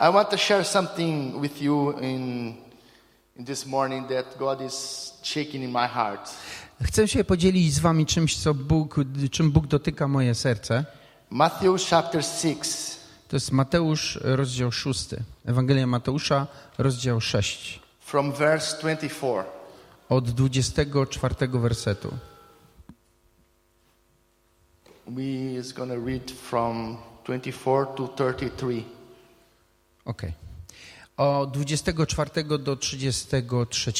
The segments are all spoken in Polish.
I want to share something with you in, in this morning that God is shaking in my heart. Chcę się podzielić z wami czymś, co Bóg, czym Bóg dotyka moje serce. Matthew chapter 6, To jest Mateusz, rozdział 6. Ewangelia Mateusza, rozdział 6. from verse 24. Od 24 wersetu. We is going to read from 24 to 33. Ok. Od 24 do 33.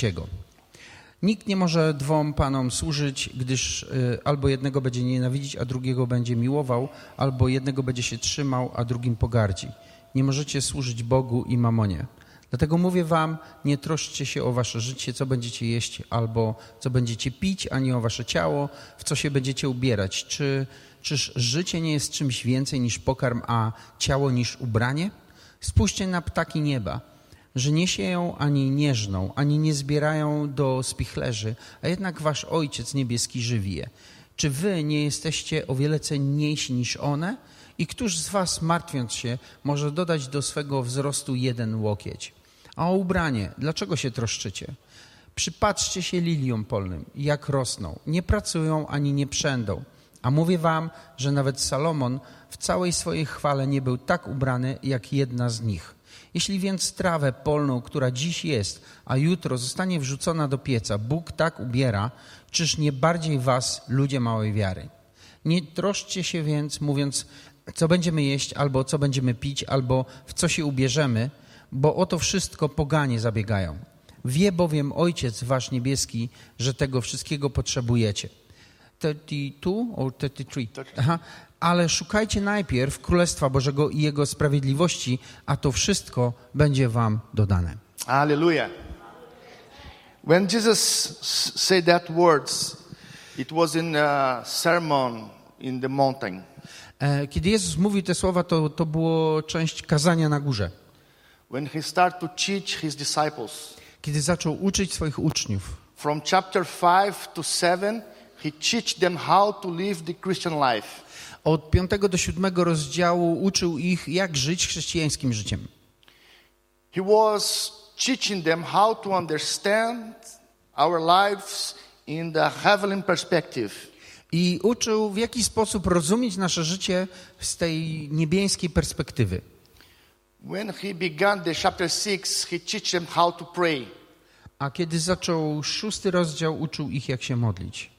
Nikt nie może dwom panom służyć, gdyż y, albo jednego będzie nienawidzić, a drugiego będzie miłował, albo jednego będzie się trzymał, a drugim pogardzi. Nie możecie służyć Bogu i mamonie. Dlatego mówię wam, nie troszczcie się o wasze życie, co będziecie jeść, albo co będziecie pić, ani o wasze ciało, w co się będziecie ubierać. Czy, czyż życie nie jest czymś więcej niż pokarm, a ciało niż ubranie? Spójrzcie na ptaki nieba, że nie sieją ani nie żną, ani nie zbierają do spichlerzy, a jednak wasz Ojciec niebieski żywi je. Czy wy nie jesteście o wiele cenniejsi niż one? I któż z was, martwiąc się, może dodać do swego wzrostu jeden łokieć? A o ubranie, dlaczego się troszczycie? Przypatrzcie się liliom polnym, jak rosną. Nie pracują ani nie przędą. A mówię wam, że nawet Salomon w całej swojej chwale nie był tak ubrany, jak jedna z nich. Jeśli więc trawę polną, która dziś jest, a jutro zostanie wrzucona do pieca, Bóg tak ubiera, czyż nie bardziej was, ludzie małej wiary? Nie troszczcie się więc, mówiąc, co będziemy jeść, albo co będziemy pić, albo w co się ubierzemy, bo o to wszystko poganie zabiegają. Wie bowiem Ojciec Wasz Niebieski, że tego wszystkiego potrzebujecie. 32 or 33? Aha. Ale szukajcie najpierw Królestwa Bożego i Jego sprawiedliwości, a to wszystko będzie Wam dodane. Hallelujah. When Jesus said that words, it was in a sermon in the mountain. E, Kiedy Jezus mówił te słowa, to, to było część kazania na górze. When he started to teach his disciples. Kiedy zaczął uczyć swoich uczniów. From chapter 5 to 7, he taught them how to live the Christian life. Od 5 do 7 rozdziału uczył ich, jak żyć chrześcijańskim życiem. He was teaching them how to understand our lives in the heavenly perspective. I uczył, w jaki sposób rozumieć nasze życie z tej niebieskiej perspektywy. When he began the chapter 6, he taught them how to pray. A kiedy zaczął szósty rozdział, uczył ich, jak się modlić.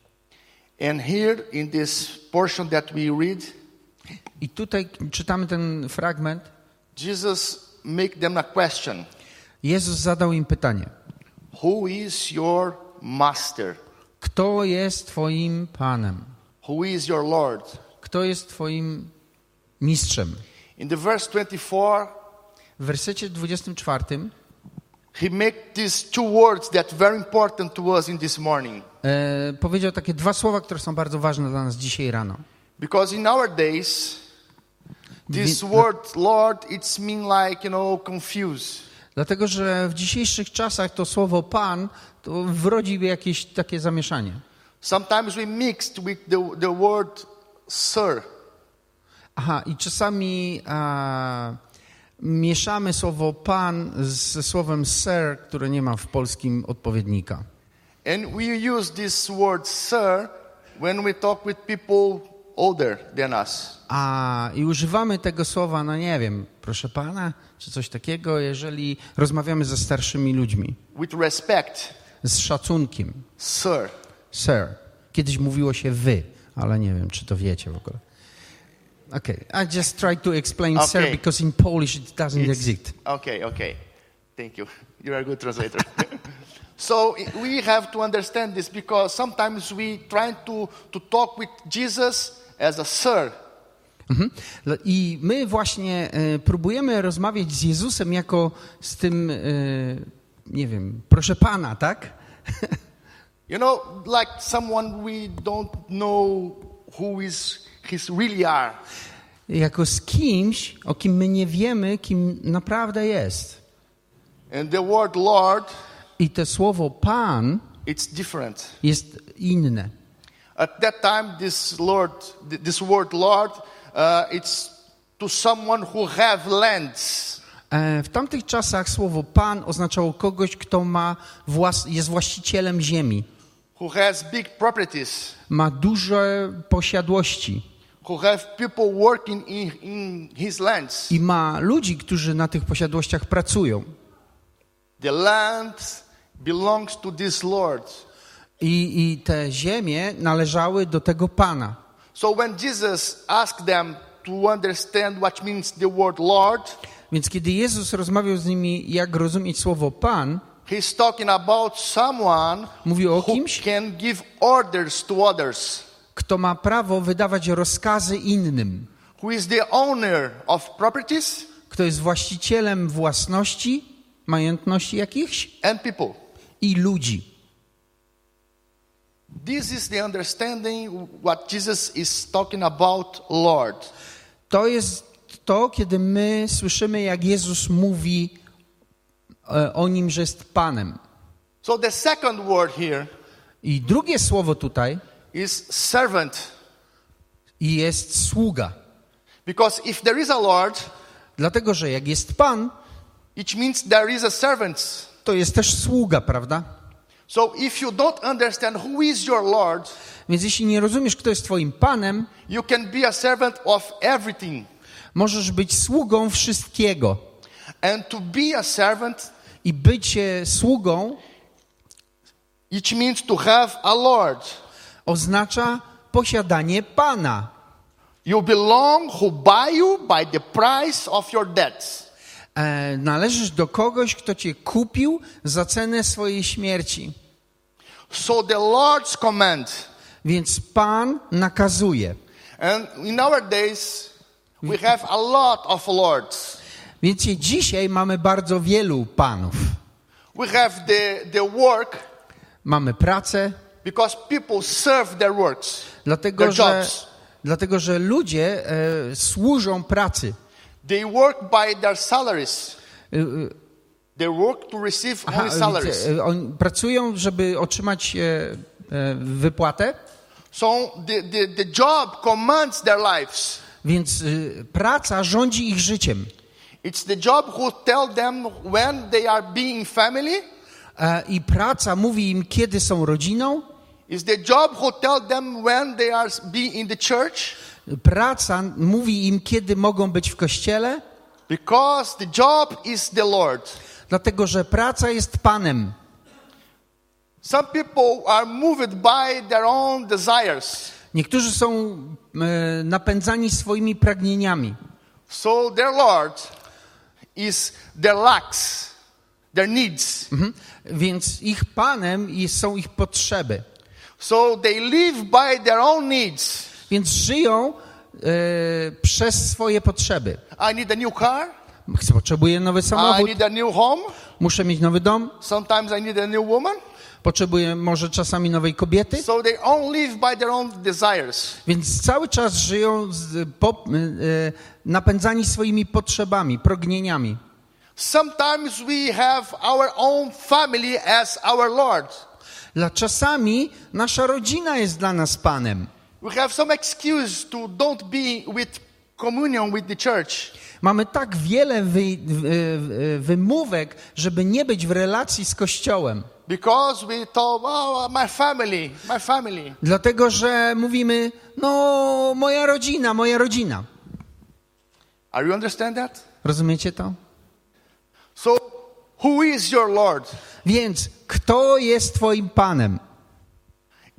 And here in this portion that we read, I tutaj czytamy ten fragment. Jesus make them a question. Jezus zadał im pytanie: Who is your master? Kto jest Twoim Panem? Who is your Lord? Kto jest Twoim mistrzem? In the verse 24, W wersecie 24 he make these two words that very important to us in this morning. e, powiedział takie dwa słowa, które są bardzo ważne dla nas dzisiaj rano. Because in our days, this word Lord, it's mean like, you know, confused. Dlatego, że w dzisiejszych czasach to słowo Pan to wrodzi jakieś takie zamieszanie. Sometimes we mixed with the, the word sir. Aha, i czasami a, mieszamy słowo Pan ze słowem Sir, które nie ma w polskim odpowiednika. And we use this word sir when we talk with people older than us. A i używamy tego słowa, no nie wiem, proszę pana, czy coś takiego, jeżeli rozmawiamy ze starszymi ludźmi, With respect, z szacunkiem. sir. Sir. Kiedyś mówiło się wy, ale nie wiem, czy to wiecie w ogóle. Okay, I just try to explain sir Okay. because in Polish it doesn't It's- exist. Okay, okay. Thank you. You're a good translator. so we have to understand this because sometimes we try to, to talk with Jesus as a sir. Mhm. I my właśnie e, próbujemy rozmawiać z Jezusem jako z tym, e, nie wiem, proszę pana, tak? You know, like someone we don't know who is he's really are. Jako z kimś, o kim my nie wiemy, kim naprawdę jest. And the word Lord, I to słowo pan it's different. jest inne. At that time, this Lord, th- this word Lord, uh, it's to someone who have lands. E, W tamtych czasach słowo Pan oznaczało kogoś, kto ma włas- jest właścicielem ziemi, who has big properties, ma duże posiadłości who have people working in, in his lands. i ma ludzi, którzy na tych posiadłościach pracują. The land belongs to this Lord. I, I te ziemie należały do tego Pana. So when Jesus asked them to understand what means the word Lord, Więc kiedy Jezus rozmawiał z nimi, jak rozumieć słowo Pan, he's talking about someone mówił o who kimś, can give orders to others, kto ma prawo wydawać rozkazy innym, who is the owner of properties kto jest właścicielem własności, majątności jakichś and people. i ludzi. This is the understanding what Jesus is talking about Lord. To jest to, kiedy my słyszymy, jak Jezus mówi e, o nim, że jest Panem. So the second word here I drugie słowo tutaj is servant. jest sługa. Because if there is a Lord, Dlatego, że jak jest Pan, it means there is a servant. to jest też sługa, prawda? So if you don't understand who is your Lord, Więc jeśli nie rozumiesz, kto jest Twoim Panem, you can be a servant of everything. możesz być sługą wszystkiego. And to be a servant, I bycie sługą it means to have a Lord. Oznacza posiadanie Pana. You belong who buy you by the price of your debts. E, należysz do kogoś, kto cię kupił za cenę swojej śmierci. So the Lord's command. Więc Pan nakazuje. And in our days, we have a lot of lords. Więc dzisiaj mamy bardzo wielu panów. We have the, the work Mamy pracę, because people serve their works, dlatego their że, jobs. dlatego, że ludzie e, służą pracy. They work by their salaries. E, e, They work to receive aha, only salaries. widzę, e, oni pracują, żeby otrzymać e, e, wypłatę, So the, the, the job commands their lives. więc praca rządzi ich życiem. It's the job who tell them when they are being family. E, I praca mówi im, kiedy są rodziną. It's the job who tell them when they are be in the church. Praca mówi im, kiedy mogą być w kościele, Because the job is the Lord. dlatego że praca jest Panem. Some people are moved by their own desires. Niektórzy są e, napędzani swoimi pragnieniami. So their Lord is their lacks, their needs. Mhm. Więc ich Panem są ich potrzeby. So they live by their own needs. Więc żyją e, przez swoje potrzeby. I need a new car. Potrzebuję nowy I samochód, need a new home. muszę mieć nowy dom, Sometimes I need a new woman. potrzebuję może czasami nowej kobiety. So they all live by their own desires. Więc cały czas żyją z, po, e, e, napędzani swoimi potrzebami, pragnieniami. Sometimes we have our own family as our Lord. Dla czasami nasza rodzina jest dla nas Panem. We have some excuse to don't be with communion with the church. Mamy tak wiele wy, wy, wymówek, żeby nie być w relacji z Kościołem. Because we thought, oh, my family, my family. Dlatego, że mówimy, no, moja rodzina, moja rodzina. Are you understand that? Rozumiecie to? So, who is your Lord? Więc kto jest Twoim Panem?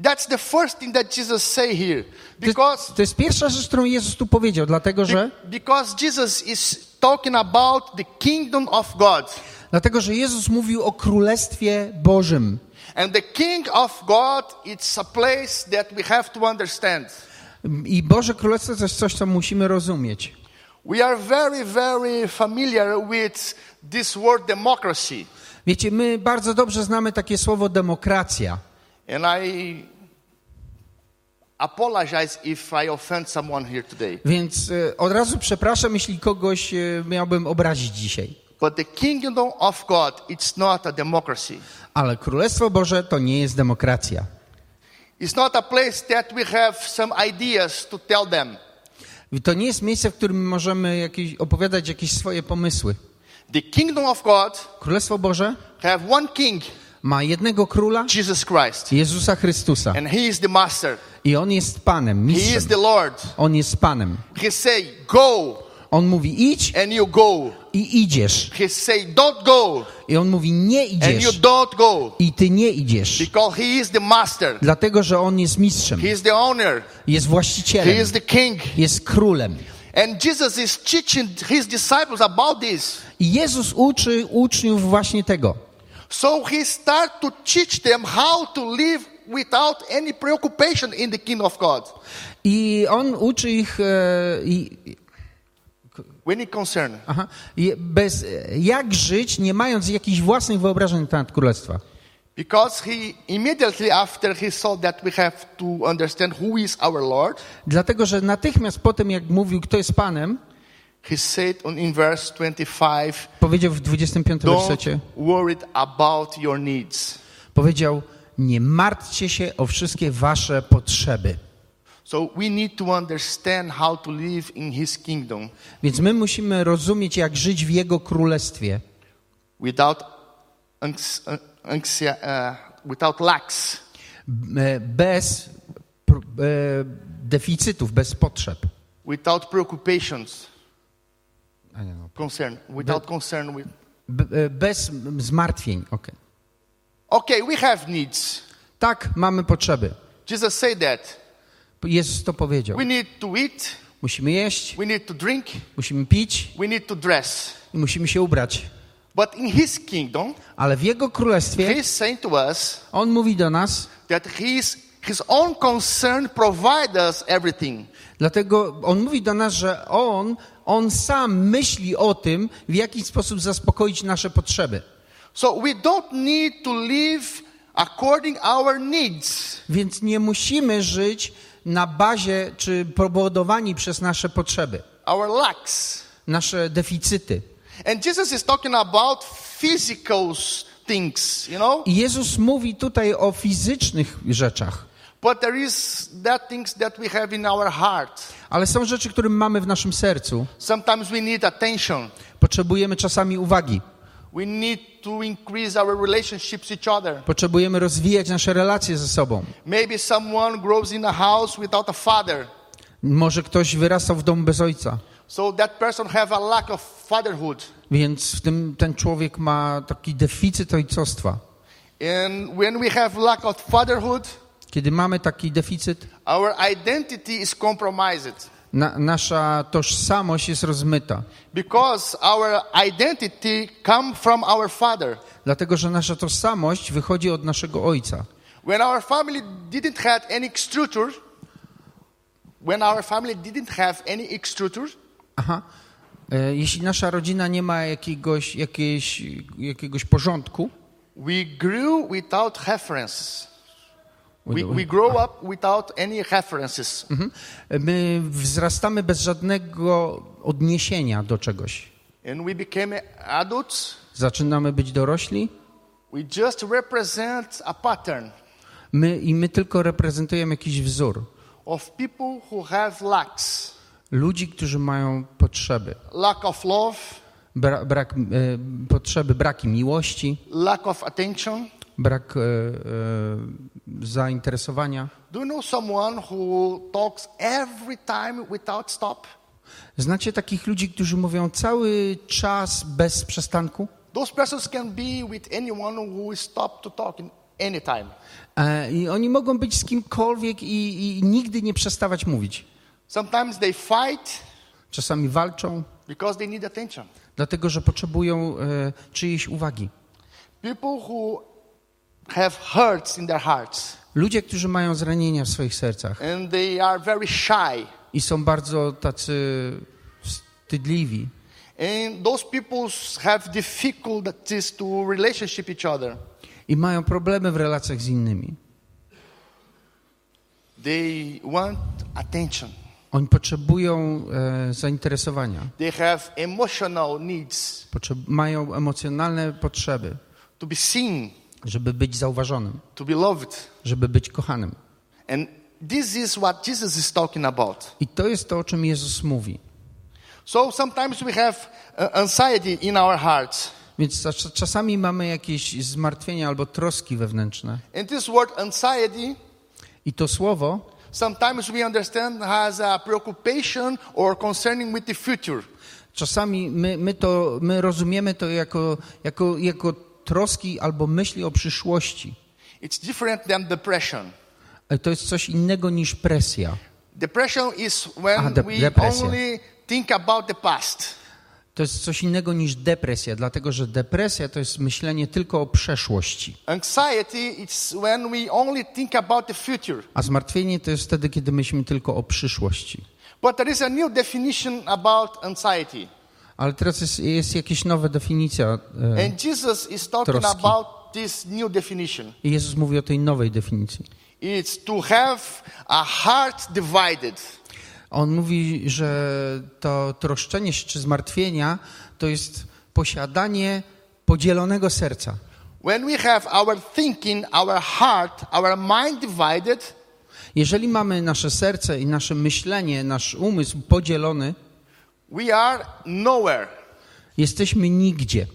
That's the first thing that Jesus say here. To, Because, to jest pierwsza rzecz, którą Jezus tu powiedział, dlatego że, because Jesus is talking about the kingdom of God. dlatego, że Jezus mówił o Królestwie Bożym. And the king of God, it's a place that we have to understand. I Boże Królestwo to jest coś, co musimy rozumieć. We are very, very familiar with this word democracy. Wiecie, my bardzo dobrze znamy takie słowo demokracja. And I apologize if I offend someone here today. Więc e, od razu przepraszam, jeśli kogoś e, miałbym obrazić dzisiaj. But the kingdom of God, it's not a democracy. Ale Królestwo Boże to nie jest demokracja. It's not a place that we have some ideas to tell them. To nie jest miejsce, w którym możemy jakieś, opowiadać jakieś swoje pomysły. The kingdom of God Królestwo Boże have one king, ma jednego króla, Jesus Christ. Jezusa Chrystusa. And he is the master. I on jest Panem, He is mistrzem. the Lord. On jest Panem. He say, go, On mówi idź and you go. i idziesz. He say, don't go, I on mówi nie and you idziesz don't go. i ty nie idziesz. Because he is the master. Dlatego, że on jest mistrzem, He is the owner. jest He właścicielem, is the king. jest królem. And Jesus is teaching his disciples about this. I Jezus uczy uczniów właśnie tego. So he start to teach them how to live without any preoccupation in the kingdom of God. I on uczy ich e, i, When it concern. aha, bez, jak żyć, nie mając jakichś własnych wyobrażeń na temat królestwa. Dlatego, że natychmiast po tym, jak mówił, kto jest Panem, he said on, in verse 25, powiedział w 25 don't wersecie, worry about your needs. powiedział, nie martwcie się o wszystkie wasze potrzeby. So we need to understand how to live in his kingdom Więc my musimy rozumieć, jak żyć w Jego królestwie, without anxia- uh, without lacks. bez e, deficytów, bez potrzeb. without preoccupations, A nie, no. concern, without concern with. E, Bez zmartwień. Okay. Okay, we have needs. Tak, mamy potrzeby. Jesus said that. Jezus to powiedział. We need to eat, Musimy jeść, we need to drink, musimy pić we need to dress. i musimy się ubrać. But in his kingdom, Ale w Jego he królestwie is saying to us On mówi do nas, that his, his own concern provides us everything. dlatego On mówi do nas, że On, On sam myśli o tym, w jaki sposób zaspokoić nasze potrzeby. So we don't need to live according our needs. Więc nie musimy żyć na bazie czy powodowani przez nasze potrzeby, our lacks. nasze deficyty. And Jesus is talking about physical things, you know? I Jezus mówi tutaj o fizycznych rzeczach, But there is that things that we have in our heart. ale są rzeczy, które mamy w naszym sercu. Sometimes we need attention. Potrzebujemy czasami uwagi, We need to increase our relationships with each other. potrzebujemy rozwijać nasze relacje ze sobą. Maybe someone grows in a house without a father. Może ktoś wyrastał w domu bez ojca, So that person have a lack of fatherhood. więc tym ten człowiek ma taki deficyt ojcostwa. And when we have lack of fatherhood, Kiedy mamy taki deficyt, our identity is compromised. na, nasza tożsamość jest rozmyta, Because our identity come from our father. dlatego że nasza tożsamość wychodzi od naszego ojca. When our family didn't have any extruder, when our family didn't have any extruder, Aha. E, Jeśli nasza rodzina nie ma jakiegoś, jakiegoś, jakiegoś porządku, we grew without references. We, we grow up without any references. mhm, my wzrastamy bez żadnego odniesienia do czegoś. And we became adults. Zaczynamy być dorośli We just represent a pattern my, i my tylko reprezentujemy jakiś wzór. of people who have lacks. Ludzi, którzy mają potrzeby. Lack of love, Bra, brak, e, potrzeby, braki miłości, lack of attention. brak e, e, zainteresowania. Do you know someone who talks every time without stop? Znacie takich ludzi, którzy mówią cały czas bez przestanku? Those persons can be with anyone who stopped to talk in any time. E, I oni mogą być z kimkolwiek i, i nigdy nie przestawać mówić. Sometimes they fight Czasami walczą, because they need attention. dlatego że potrzebują e, czyjejś uwagi. People who have hurts in their hearts Ludzie, którzy mają zranienia w swoich sercach and they are very shy. i są bardzo tacy wstydliwi. And those people have difficulties to relationship each other. I mają problemy w relacjach z innymi. They want attention. Oni potrzebują e, zainteresowania, They have emotional needs mają emocjonalne potrzeby, to be seen, żeby być zauważonym, to be loved. żeby być kochanym. And this is what Jesus is talking about. I to jest to, o czym Jezus mówi. So sometimes we have uh, anxiety in our hearts. Więc czas- czasami mamy jakieś zmartwienia albo troski wewnętrzne. And this word anxiety, I to słowo sometimes we understand has a preoccupation or concerning with the future. czasami my, my, to, my rozumiemy to jako, jako, jako troski albo myśli o przyszłości. It's different than depression. Ale to jest coś innego niż presja. Depression is when Ah, de- we depresja. only think about the past. To jest coś innego niż depresja, dlatego że depresja to jest myślenie tylko o przeszłości, a zmartwienie to jest wtedy, kiedy myślimy tylko o przyszłości. Ale teraz jest, jest jakaś nowa definicja. e, And Jesus is talking Troski. about this new definition. I Jezus mówi o tej nowej definicji. It's to have a heart divided. On mówi, że to troszczenie się czy zmartwienia to jest posiadanie podzielonego serca. When we have our thinking, our heart, our mind divided, Jeżeli mamy nasze serce i nasze myślenie, nasz umysł podzielony, we are nowhere. jesteśmy nigdzie.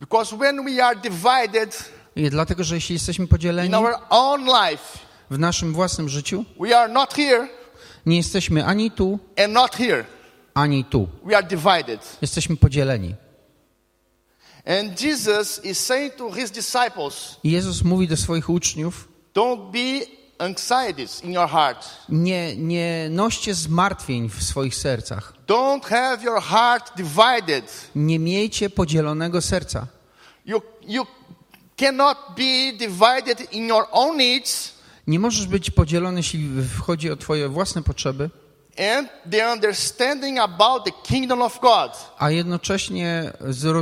Because when we are divided I dlatego, że jeśli jesteśmy in podzieleni our own life, w naszym własnym życiu, we are not here nie jesteśmy ani tu, and not here. ani tu. We are divided. Jesteśmy podzieleni. And Jesus is saying to his disciples, I Jezus mówi do swoich uczniów, don't be anxieties in your heart. nie, nie noście zmartwień w swoich sercach. Don't have your heart divided. Nie miejcie podzielonego serca. You, you cannot be divided in your own needs Nie możesz być podzielony, jeśli chodzi o twoje własne potrzeby, and the understanding about the kingdom of God. a jednocześnie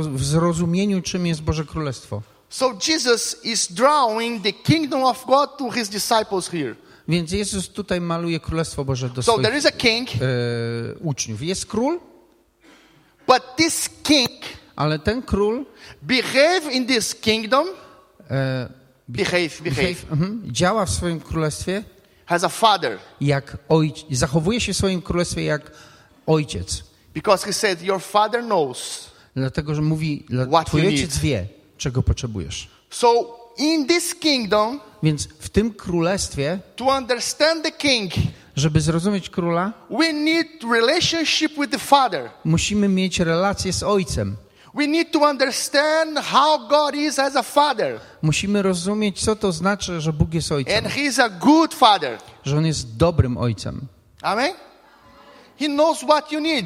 w zrozumieniu, czym jest Boże Królestwo. So Jesus is drawing the kingdom of God to his disciples here. Więc Jezus tutaj maluje Królestwo Boże do So swoich there is a king, e, uczniów. Jest król, but this king ale ten król behave in this kingdom, e, behave, behave, mhm, działa w swoim królestwie has a father. jak ojciec, zachowuje się w swoim królestwie jak ojciec. Because he said, your father knows. Dlatego, że mówi, What twój you ojciec need. wie, czego potrzebujesz. So in this kingdom, Więc w tym królestwie, to understand the king, żeby zrozumieć króla, we need relationship with the father. musimy mieć relację z ojcem. We need to understand how God is as a father. Musimy rozumieć, co to znaczy, że Bóg jest ojcem, And he's a good father. że on jest dobrym ojcem. Amen? He knows what you need.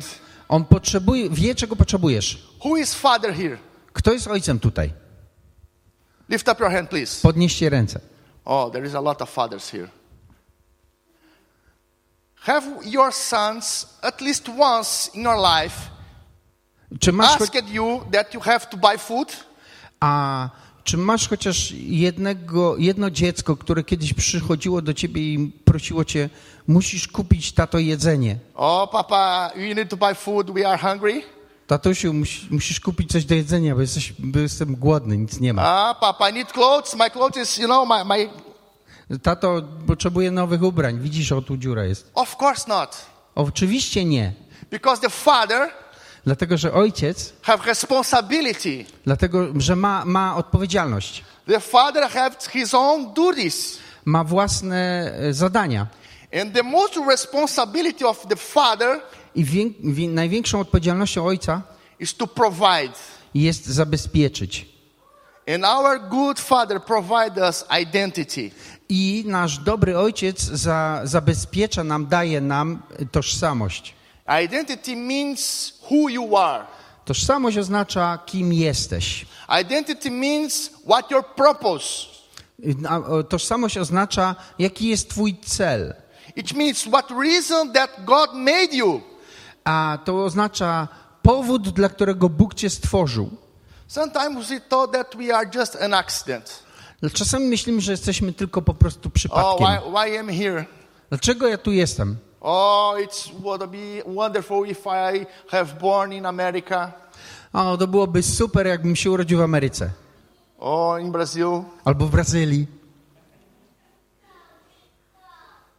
On potrzebuje, wie, czego potrzebujesz. Who is father here? Kto jest ojcem tutaj? Lift up your hand, please. Podnieście ręce. Oh, there is a lot of fathers here. Have your sons at least once in your life Czy masz, asked you that you have to buy food? a, czy masz chociaż jednego, jedno dziecko, które kiedyś przychodziło do ciebie i prosiło cię, musisz kupić tato jedzenie? Oh, Papa, you need to buy food. We are hungry. Tatusiu, musi, musisz kupić coś do jedzenia, bo, jesteś, bo jestem głodny, nic nie ma. Ah, Papa, I need clothes. My clothes is, you know, my, my. Tato potrzebuje nowych ubrań. Widzisz, o tu dziura jest. Of course not. Oczywiście nie. Because the father Dlatego, że ojciec, have responsibility. dlatego, że ma, ma odpowiedzialność, The father his own duties. ma własne e, zadania. And the most responsibility of the father I wię, wię, największą odpowiedzialnością ojca is to provide. jest zabezpieczyć. And our good father provide us identity. I nasz dobry ojciec za, zabezpiecza nam, daje nam tożsamość. Identity means who you are. Tożsamość oznacza, kim jesteś. Identity means what your purpose. Tożsamość oznacza, jaki jest Twój cel. It means what reason that God made you. A to oznacza powód, dla którego Bóg Cię stworzył. Sometimes we thought that we are just an accident. Czasami myślimy, że jesteśmy tylko po prostu Oh, przypadkiem. why, why am here? Dlaczego ja tu jestem? Oh, it would be wonderful if I have born in America O, to byłoby super, jakbym się urodził w Ameryce or oh, in Brazil, albo w Brazylii.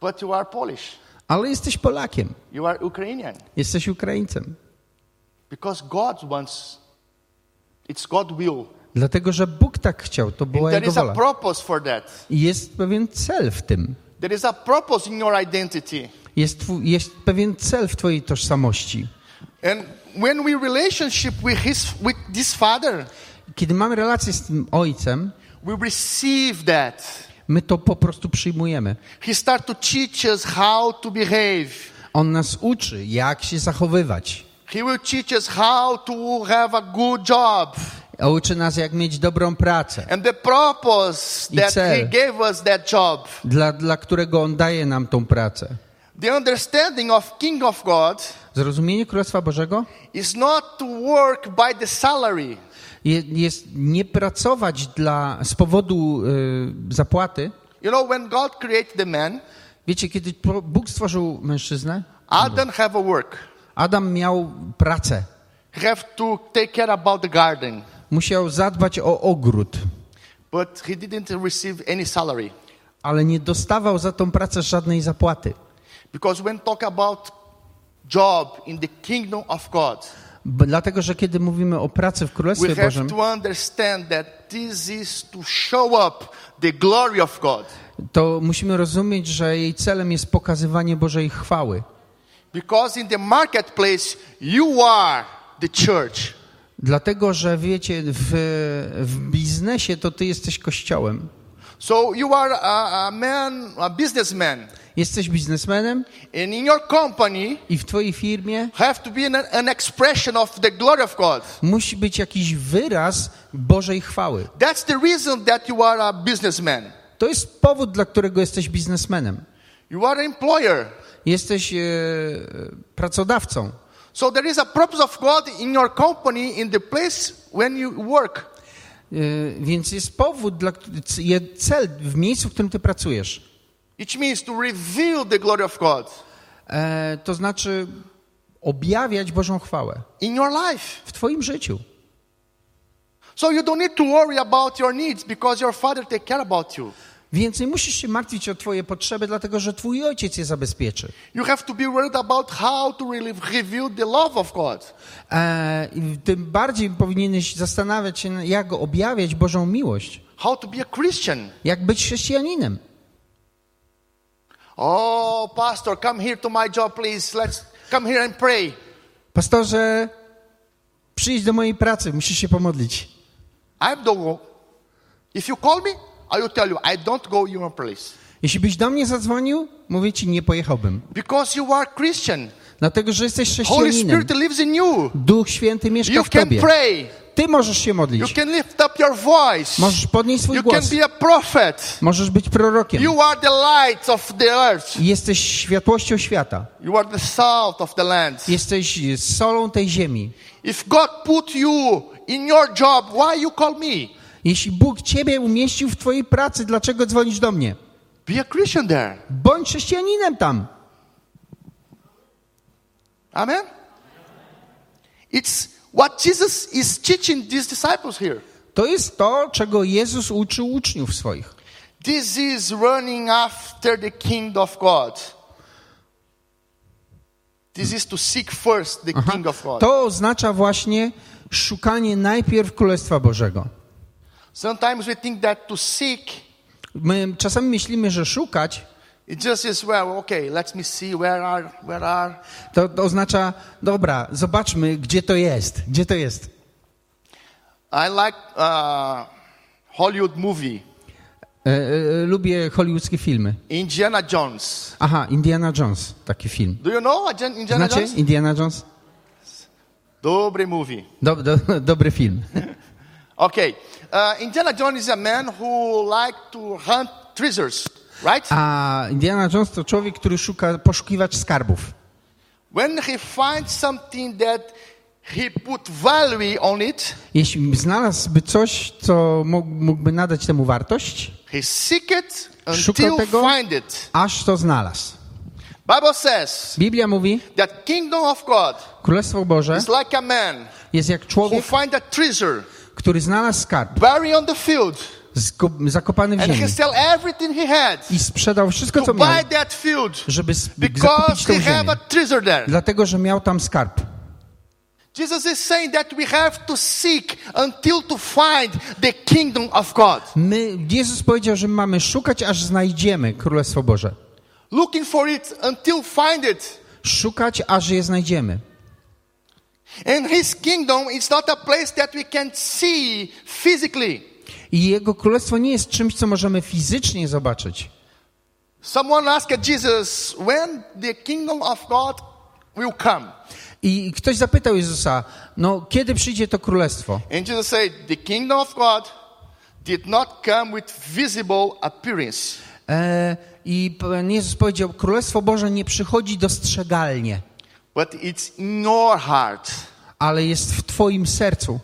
but you are Polish. Ale jesteś Polakiem, You are Ukrainian. jesteś Ukraińcem. Because God wants, it's God will. Dlatego, że Bóg tak chciał, to była And there Jego is a purpose for that. I jest pewien cel w tym. There is a purpose in your identity. Jest, jest pewien cel w Twojej tożsamości. And when we relationship with his with this father, Kiedy mamy relację z tym Ojcem, we receive that. my to po prostu przyjmujemy. He start to teach us how to behave. On nas uczy, jak się zachowywać. He will teach us how to have a good job. Uczy nas, jak mieć dobrą pracę, And the purpose I that cel. he gave us that job. dla, dla którego On daje nam tą pracę. The understanding of King of God Zrozumienie Królestwa Bożego is not to work by the salary. je- jest nie pracować dla, z powodu y, zapłaty. You know, when God created the man, Wiecie, kiedy Bóg stworzył mężczyznę, Adam have a work. Adam miał pracę. Have to take care about the garden, Musiał zadbać o ogród, but he didn't receive any salary. ale nie dostawał za tą pracę żadnej zapłaty. Because when talk about job in the kingdom of God, B- Dlatego, że kiedy mówimy o pracy w we Królestwie have Bożym, to understand that this is to show up the glory of God. to musimy rozumieć, że jej celem jest pokazywanie Bożej chwały. Because in the marketplace, you are the church. Dlatego, że wiecie, w, w biznesie to ty jesteś kościołem. So you are a, a man, a businessman, Jesteś biznesmenem and in your company i w twojej firmie have to be an, an expression of the glory of God. musi być jakiś wyraz Bożej chwały. That's the reason that you are a businessman. To jest powód, dla którego jesteś biznesmenem. You are an employer. Jesteś e, pracodawcą. So there is a purpose of God in your company, in the place when you work. E, więc jest powód, dla, cel w miejscu, w którym ty pracujesz. Which means to reveal the glory of God E, to znaczy objawiać Bożą chwałę in your life. w twoim życiu. So you don't need to worry about your needs because your father take care about you. Więc nie musisz się martwić o twoje potrzeby, dlatego że twój ojciec je zabezpieczy. You have to be worried about how to really reveal the love of God. E, tym bardziej powinieneś zastanawiać się, jak objawiać Bożą miłość. How to be a Christian. Jak być chrześcijaninem. Oh, pastor, come here to my job, please. Let's come here and pray. Pastorze, przyjdź do mojej pracy, musisz się pomodlić. I don't. If you call me, I will tell you, I don't go your place. Jeśli byś do mnie zadzwonił, mówię ci, nie pojechałbym. Because you are Christian. Dlatego, że jesteś Holy chrześcijaninem. Spirit lives in you. Duch Święty mieszka You w can tobie. pray. Ty możesz się You modlić. can lift up your voice. Możesz podnieść swój You can głos. be a prophet. Możesz być prorokiem. You are the light of the earth. Jesteś światłością świata. You are the salt of the land. Jesteś solą tej ziemi. If God put you in your job, why you call me? Jeśli Bóg ciebie umieścił w twojej pracy, dlaczego dzwonisz do mnie? Be a Christian there. Bądź chrześcijaninem tam. Amen. It's what Jesus is teaching these disciples here. To jest to, czego Jezus uczył uczniów swoich. This is running after the kingdom of God. This is to seek first the Aha. king of God. To oznacza właśnie szukanie najpierw Królestwa Bożego. Sometimes we think that to seek My czasami myślimy, że szukać it just is well, okay, let me see where are where are to, to oznacza, dobra, zobaczmy, gdzie to jest. Gdzie to jest? I like uh, Hollywood movie, E, e, lubię hollywoodzkie filmy. Indiana Jones. Aha, Indiana Jones, taki film. Do you know Indiana Znacie Jones? Indiana Jones? Dobry movie. Do, do, dobry film. Okay, uh, Indiana Jones is a man who like to hunt treasures, right? A Indiana Jones to człowiek, który szuka poszukiwać skarbów. When he finds something that he put value on it, Jeśli znalazłby coś, co mógł- mógłby nadać temu wartość, he seek it until tego. find it. aż to znalazł. Bible says Biblia mówi, that kingdom of God Królestwo Boże is like a man jest jak who człowiek, find a treasure który znalazł skarb, on the field zakopany w and he ziemi sell everything he had i sprzedał wszystko, co miał, buy that field żeby zakupić have ziemię. Dlatego, że miał tam skarb. My, Jezus powiedział, że mamy szukać, aż znajdziemy Królestwo Boże. Looking for it until find it. Szukać, aż je znajdziemy. And his kingdom is not a place that we can see physically. I Jego Królestwo nie jest czymś, co możemy fizycznie zobaczyć. Someone asked Jesus, when the kingdom of God will come? I ktoś zapytał Jezusa, no kiedy przyjdzie to Królestwo? And Jesus said, the kingdom of God did not come with visible appearance. E, I Pan Jezus powiedział, Królestwo Boże nie przychodzi dostrzegalnie, but it's in your heart. ale jest w Twoim sercu.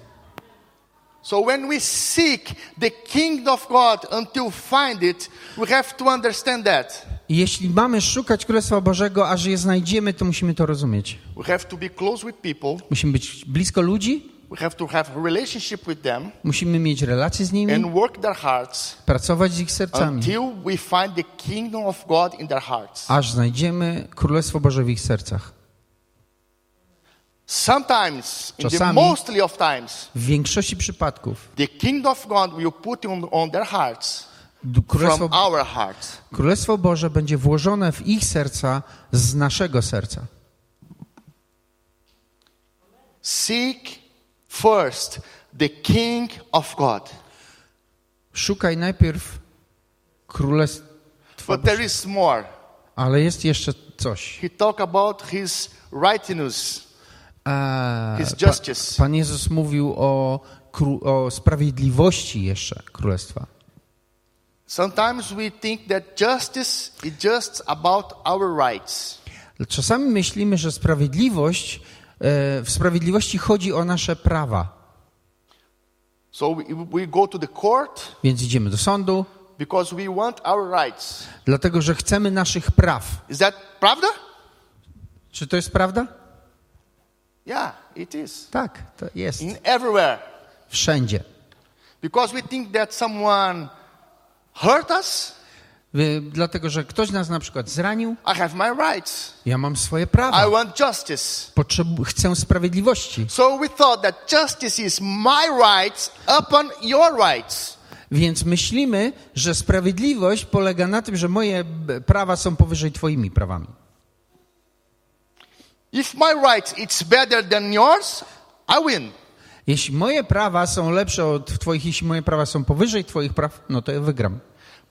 So when we seek the kingdom of God until find it, we have to understand that. Jeśli mamy szukać Królestwa Bożego, aż je znajdziemy, to musimy to rozumieć. We have to be close with people. Musimy być blisko ludzi, We have to have relationship with them musimy mieć relacje z nimi, and work their hearts pracować z ich sercami, until we find the kingdom of God in their hearts. aż znajdziemy Królestwo Boże w ich sercach. Sometimes, in the mostly of times, W większości przypadków the kingdom of God will put on, on their hearts Królestwo, from our hearts. Królestwo Boże będzie włożone w ich serca z naszego serca. Seek first the King of God. Szukaj najpierw Królestwa But there is more. Ale jest jeszcze coś. He talked about his righteousness, E, pa, justice. Pan Jezus mówił o, o sprawiedliwości jeszcze Królestwa. Sometimes we think that justice is just about our rights. Czasami myślimy, że sprawiedliwość, e, w sprawiedliwości chodzi o nasze prawa. So we, go to the court Więc idziemy do sądu, because we want our rights. dlatego że chcemy naszych praw. Is that pravda? Czy to jest prawda? Yeah, it is. Tak, to jest. In everywhere. Wszędzie. Because we think that someone hurt us, Dlatego, że ktoś nas na przykład zranił, I have my rights. ja mam swoje I prawa. want justice. Potrzebu- chcę sprawiedliwości. So we thought that justice is my rights upon your rights. Więc myślimy, że sprawiedliwość polega na tym, że moje prawa są powyżej twoimi prawami. If my rights it's better than yours, I win. Jeśli moje prawa są lepsze od twoich, jeśli moje prawa są powyżej twoich praw, no to ja wygram.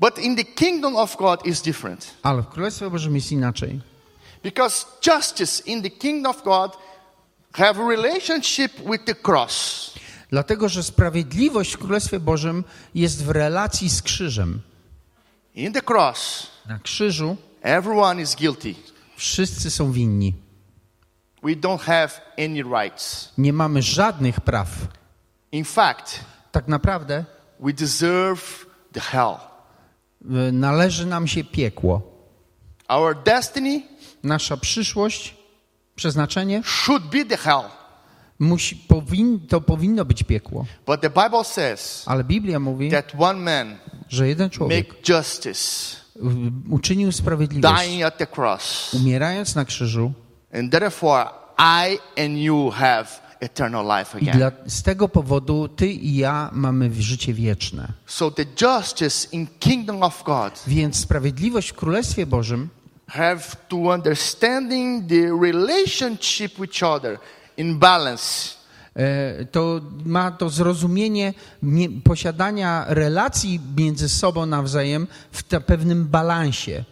But in the kingdom of God is different. Ale w Królestwie Bożym jest inaczej. Because justice in the kingdom of God have a relationship with the cross. Dlatego, że sprawiedliwość w Królestwie Bożym jest w relacji z krzyżem. In the cross, Na krzyżu everyone is guilty. wszyscy są winni. We don't have any rights. Nie mamy żadnych praw. In fact, Tak naprawdę we deserve the hell. y, należy nam się piekło. Our destiny Nasza przyszłość, przeznaczenie, should be the hell. musi, powin, to powinno być piekło. But the Bible says Ale Biblia mówi, that one man że jeden człowiek make justice, uczynił sprawiedliwość, dying at the cross. umierając na krzyżu And therefore, I and you have eternal life i again. dla, z tego powodu ty i ja mamy życie wieczne. So the justice in kingdom of God Więc sprawiedliwość w Królestwie Bożym have to understanding the relationship with each other in balance. e, to ma to zrozumienie mie- posiadania relacji między sobą nawzajem w pewnym balansie.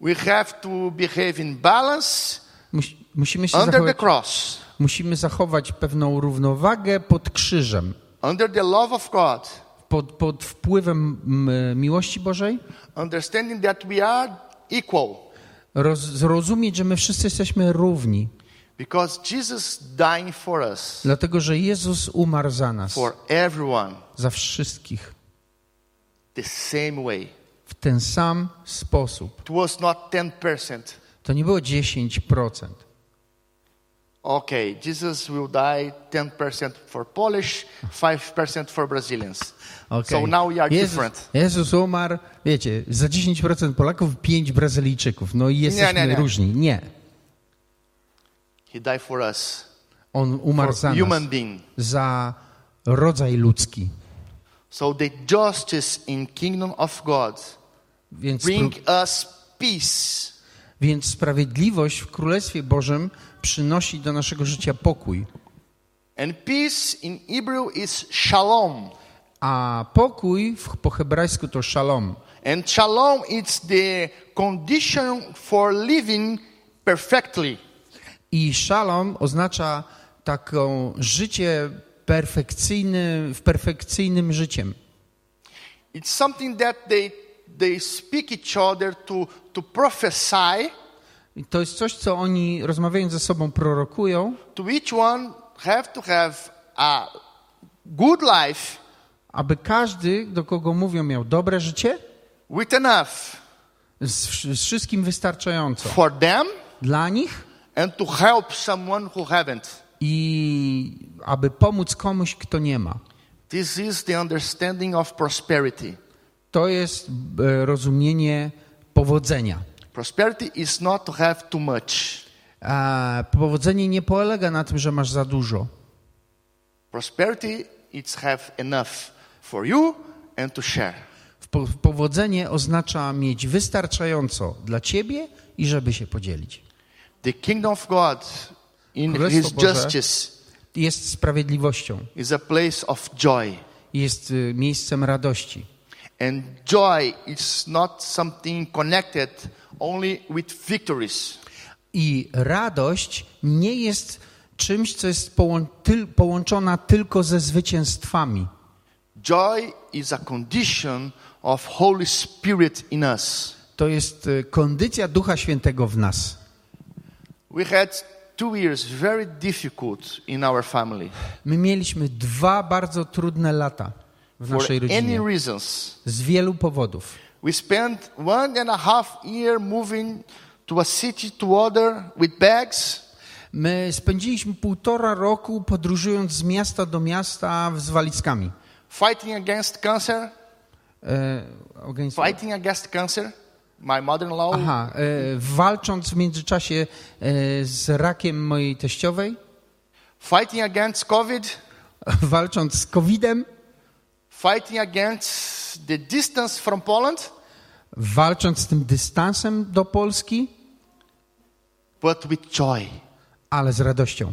We have to behave in balance Musi- Musimy, się under the zachować, cross, musimy zachować pewną równowagę pod krzyżem, under the love of God, pod, pod wpływem miłości Bożej, understanding that we are equal. Roz, zrozumieć, że my wszyscy jesteśmy równi, because Jesus dying for us, dlatego że Jezus umarł za nas, for everyone, za wszystkich, the same way. w ten sam sposób. It was not 10%. To nie było 10%. Okay, Jesus will die 10% for Polish, 5% for Brazilians. Okay. So now we are Jezus, different. Jezus umarł, wiecie, za 10% Polaków, 5 Brazylijczyków. No i jesteśmy nie, nie. różni. Nie. He died for us. On umarł for za human nas, being. za rodzaj ludzki. So the justice in kingdom of God Więc, bring us peace. Więc sprawiedliwość w Królestwie Bożym przynosi do naszego życia pokój. And peace in Hebrew is shalom. A pokój w, po hebrajsku to shalom. And shalom is the condition for living perfectly. I shalom oznacza taką życie perfekcyjny, w perfekcyjnym życiem. It's something that they they speak each other to to prophesy. I to jest coś, co oni rozmawiając ze sobą prorokują, to each one have to have a good life. Aby każdy, do kogo mówią, miał dobre życie, with enough. Z, z wszystkim wystarczająco. For them dla nich? and to help someone who haven't. i aby pomóc komuś, kto nie ma. This is the understanding of prosperity. To jest e, rozumienie powodzenia. Prosperity is not to have too much. A powodzenie nie polega na tym, że masz za dużo. Prosperity is have enough for you and to share. Po- Powodzenie oznacza mieć wystarczająco dla ciebie i żeby się podzielić. The kingdom of God in Królestwo his Boże justice Jest sprawiedliwością, is a place of joy. jest y, miejscem radości. And joy is not something connected only with victories. I radość nie jest czymś, co jest połą- tyl- połączona tylko ze zwycięstwami. Joy is a condition of Holy Spirit in us. To jest y, kondycja Ducha Świętego w nas. We had two years very difficult in our family My mieliśmy dwa bardzo trudne lata w naszej rodzinie z wielu powodów. We spent one and a half year moving to a city to other with bags. My spędziliśmy półtora roku podróżując z miasta do miasta z walizkami. fighting against cancer, E, organizm- fighting against cancer. My mother-in-law, Aha, e, walcząc w międzyczasie e, z rakiem mojej teściowej, fighting against COVID, walcząc z COVID-em, fighting against the distance from Poland, walcząc z tym dystansem do Polski, but with joy. ale z radością.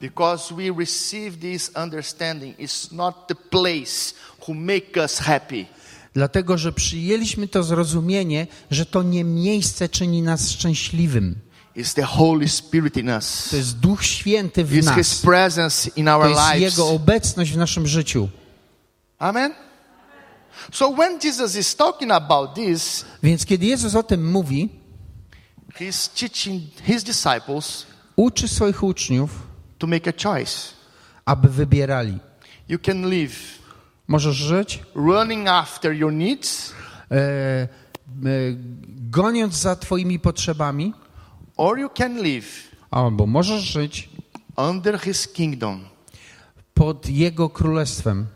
Because we receive this understanding. It's not the place who make us happy. Dlatego, że przyjęliśmy to zrozumienie, że to nie miejsce czyni nas szczęśliwym. It's the Holy Spirit in us. To jest Duch Święty w It's His nas. presence in To our jest lives. Jego obecność w naszym życiu. Amen. So when Jesus is talking about this, Więc kiedy Jezus o tym mówi, He's teaching His disciples uczy swoich uczniów, to make a choice. aby wybierali. You can live Możesz żyć running after your needs, e, e, goniąc za Twoimi potrzebami, or you can live albo możesz żyć under His kingdom, pod Jego królestwem,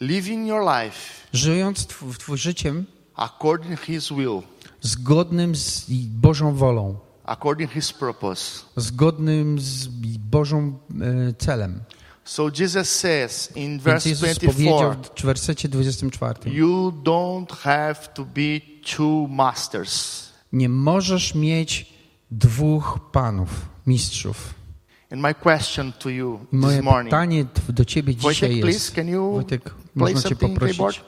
living your life żyjąc tw- Twój życiem according His will, zgodnym z Bożą wolą, according His purpose. zgodnym z Bożą e, celem. So Jesus says in Więc verse Jezus powiedział 24, w wersecie 24, you don't have to be two masters. nie możesz mieć dwóch panów, mistrzów. Moje pytanie do Ciebie dzisiaj Wojtek, please, jest, can you Wojtek, play można Cię poprosić? keyboard?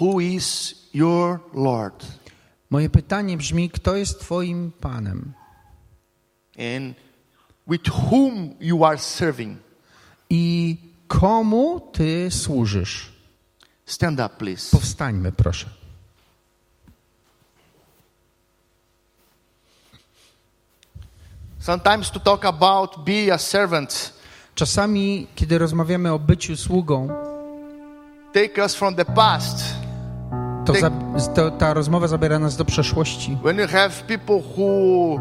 Who is your Lord? Moje pytanie brzmi, kto jest Twoim Panem? And with whom you are serving? I komu Ty służysz? Stand up, please. Powstańmy, proszę. Sometimes to talk about be a servant Czasami, kiedy rozmawiamy o byciu sługą, take us from the past. to, za, to ta rozmowa zabiera nas do przeszłości. When you have people who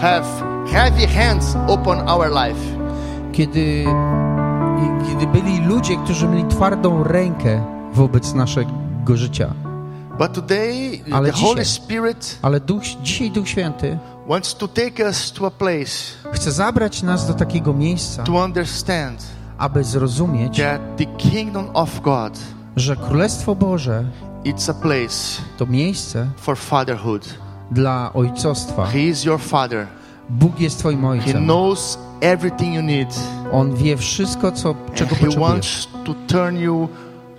have heavy hands upon our life. Kiedy, kiedy byli ludzie, którzy mieli twardą rękę wobec naszego życia. But today, Ale the Holy dzisiaj- Spirit Ale Duch, dzisiaj Duch Święty wants to take us to a place chce zabrać nas do takiego miejsca, to understand aby zrozumieć, that the kingdom of God że Królestwo Boże it's a place to miejsce for fatherhood. dla ojcostwa. He is your father. Bóg jest Twoim He ojcem. knows everything you need. On wie wszystko, co, czego potrzebujesz.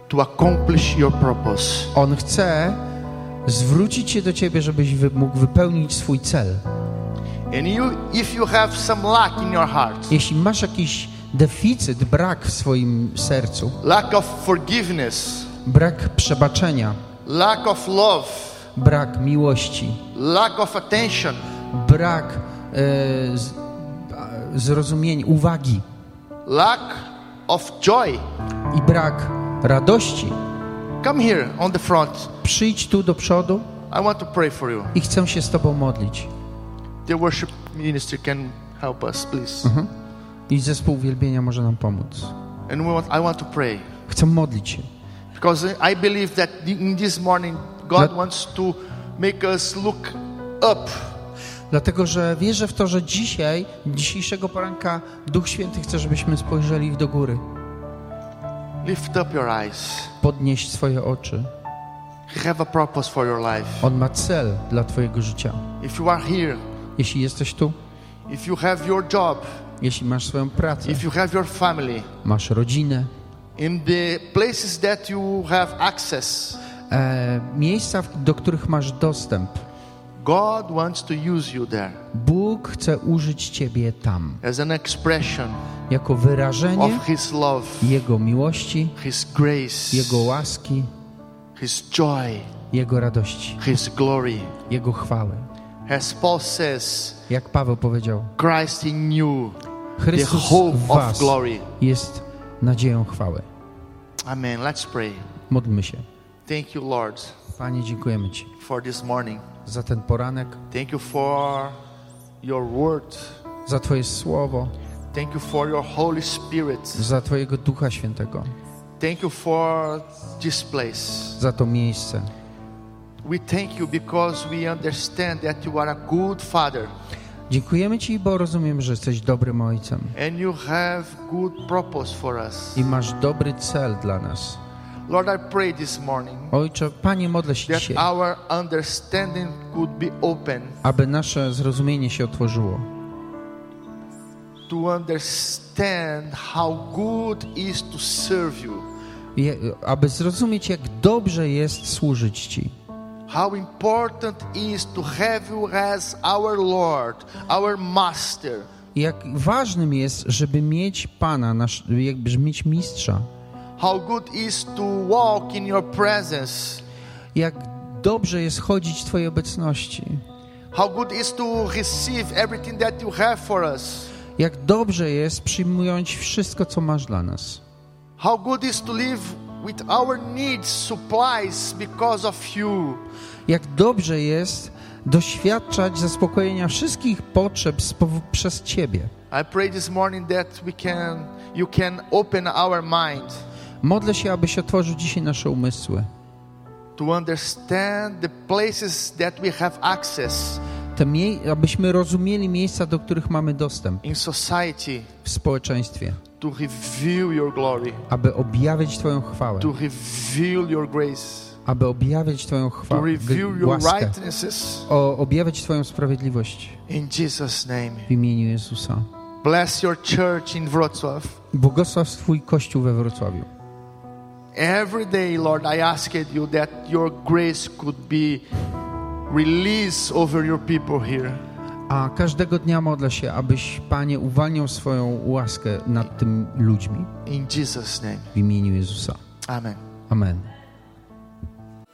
To accomplish your purpose. On chce zwrócić się do Ciebie, żebyś mógł wypełnić swój cel. And you if you have some lack in your heart, Jeśli masz jakiś deficyt, brak w swoim sercu, lack of forgiveness, brak przebaczenia, lack of love, brak miłości, lack of attention, brak e, z, a, zrozumienia, uwagi lack of joy, i brak radości, come here on the front. przyjdź tu do przodu I want to pray for you. i chcę się z Tobą modlić. The worship ministry can help us, please. I zespół uwielbienia może nam pomóc. And we want, I want to pray Chcę modlić się, because I believe that in this morning God Let- wants to make us look up. dlatego że wierzę w to, że dzisiaj, dzisiejszego poranka Duch Święty chce, żebyśmy spojrzeli do góry, Lift up your eyes. podnieść swoje oczy. Have a purpose for your life. On ma cel dla Twojego życia. If you are here, Jeśli jesteś tu, if you have your job, jeśli masz swoją pracę, if you have your family, masz rodzinę, in the places that you have access, e, miejsca, do których masz dostęp, God wants to use you there Bóg chce użyć Ciebie tam as an expression jako wyrażenie of His love, Jego miłości, His grace, Jego łaski, His joy, Jego radości, His glory. Jego chwały. As Paul says, Jak Paweł powiedział, Christ in you, the Chrystus hope w of Was glory. jest nadzieją chwały. Amen. Let's pray. Módlmy się. Thank you, Lord, Panie, dziękujemy Ci for this morning. Za ten poranek, Thank you for your word. za Twoje słowo, Thank you for your Holy Spirit. za Twojego Ducha Świętego, Thank you for this place. za to miejsce. We thank you because we understand that you are a good father Dziękujemy Ci, bo rozumiem, że jesteś dobrym ojcem and you have good purpose for us. i masz dobry cel dla nas. Lord, I pray this morning Ojcze, Panie, modlę się that dzisiaj, our understanding could be open aby nasze zrozumienie się otworzyło, to understand how good is to serve you, Je, aby zrozumieć, jak dobrze jest służyć Ci. how important is to have you as our Lord, our Master. Jak ważnym jest, żeby mieć Pana, nasz, jakby mieć mistrza. How good is to walk in your presence. Jak dobrze jest chodzić w Twojej obecności. How good is to receive everything that you have for us. Jak dobrze jest przyjmując wszystko, co masz dla nas. How good is to live with our needs, supplies because of you. Jak dobrze jest doświadczać zaspokojenia wszystkich potrzeb przez Ciebie. I pray this morning that we can you can open our mind Modlę się, abyś otworzył dzisiaj nasze umysły. to understand the places that we have access Te mie- abyśmy rozumieli miejsca, do których mamy dostęp in society w społeczeństwie. to reveal your glory, Aby objawiać Twoją chwałę. to reveal your grace, Aby objawiać Twoją chwałę. Łaskę. O, objawiać Twoją sprawiedliwość. in Jesus name. W imieniu Jezusa. Bless your church in Wrocław. Błogosław Twój Kościół we Wrocławiu. Every day, Lord, I asked you that your grace could be released over your people here. A każdego dnia modlę się, abyś, Panie, uwalniał swoją łaskę nad tym ludźmi. In Jesus' name. W imieniu Jezusa. Amen. Amen.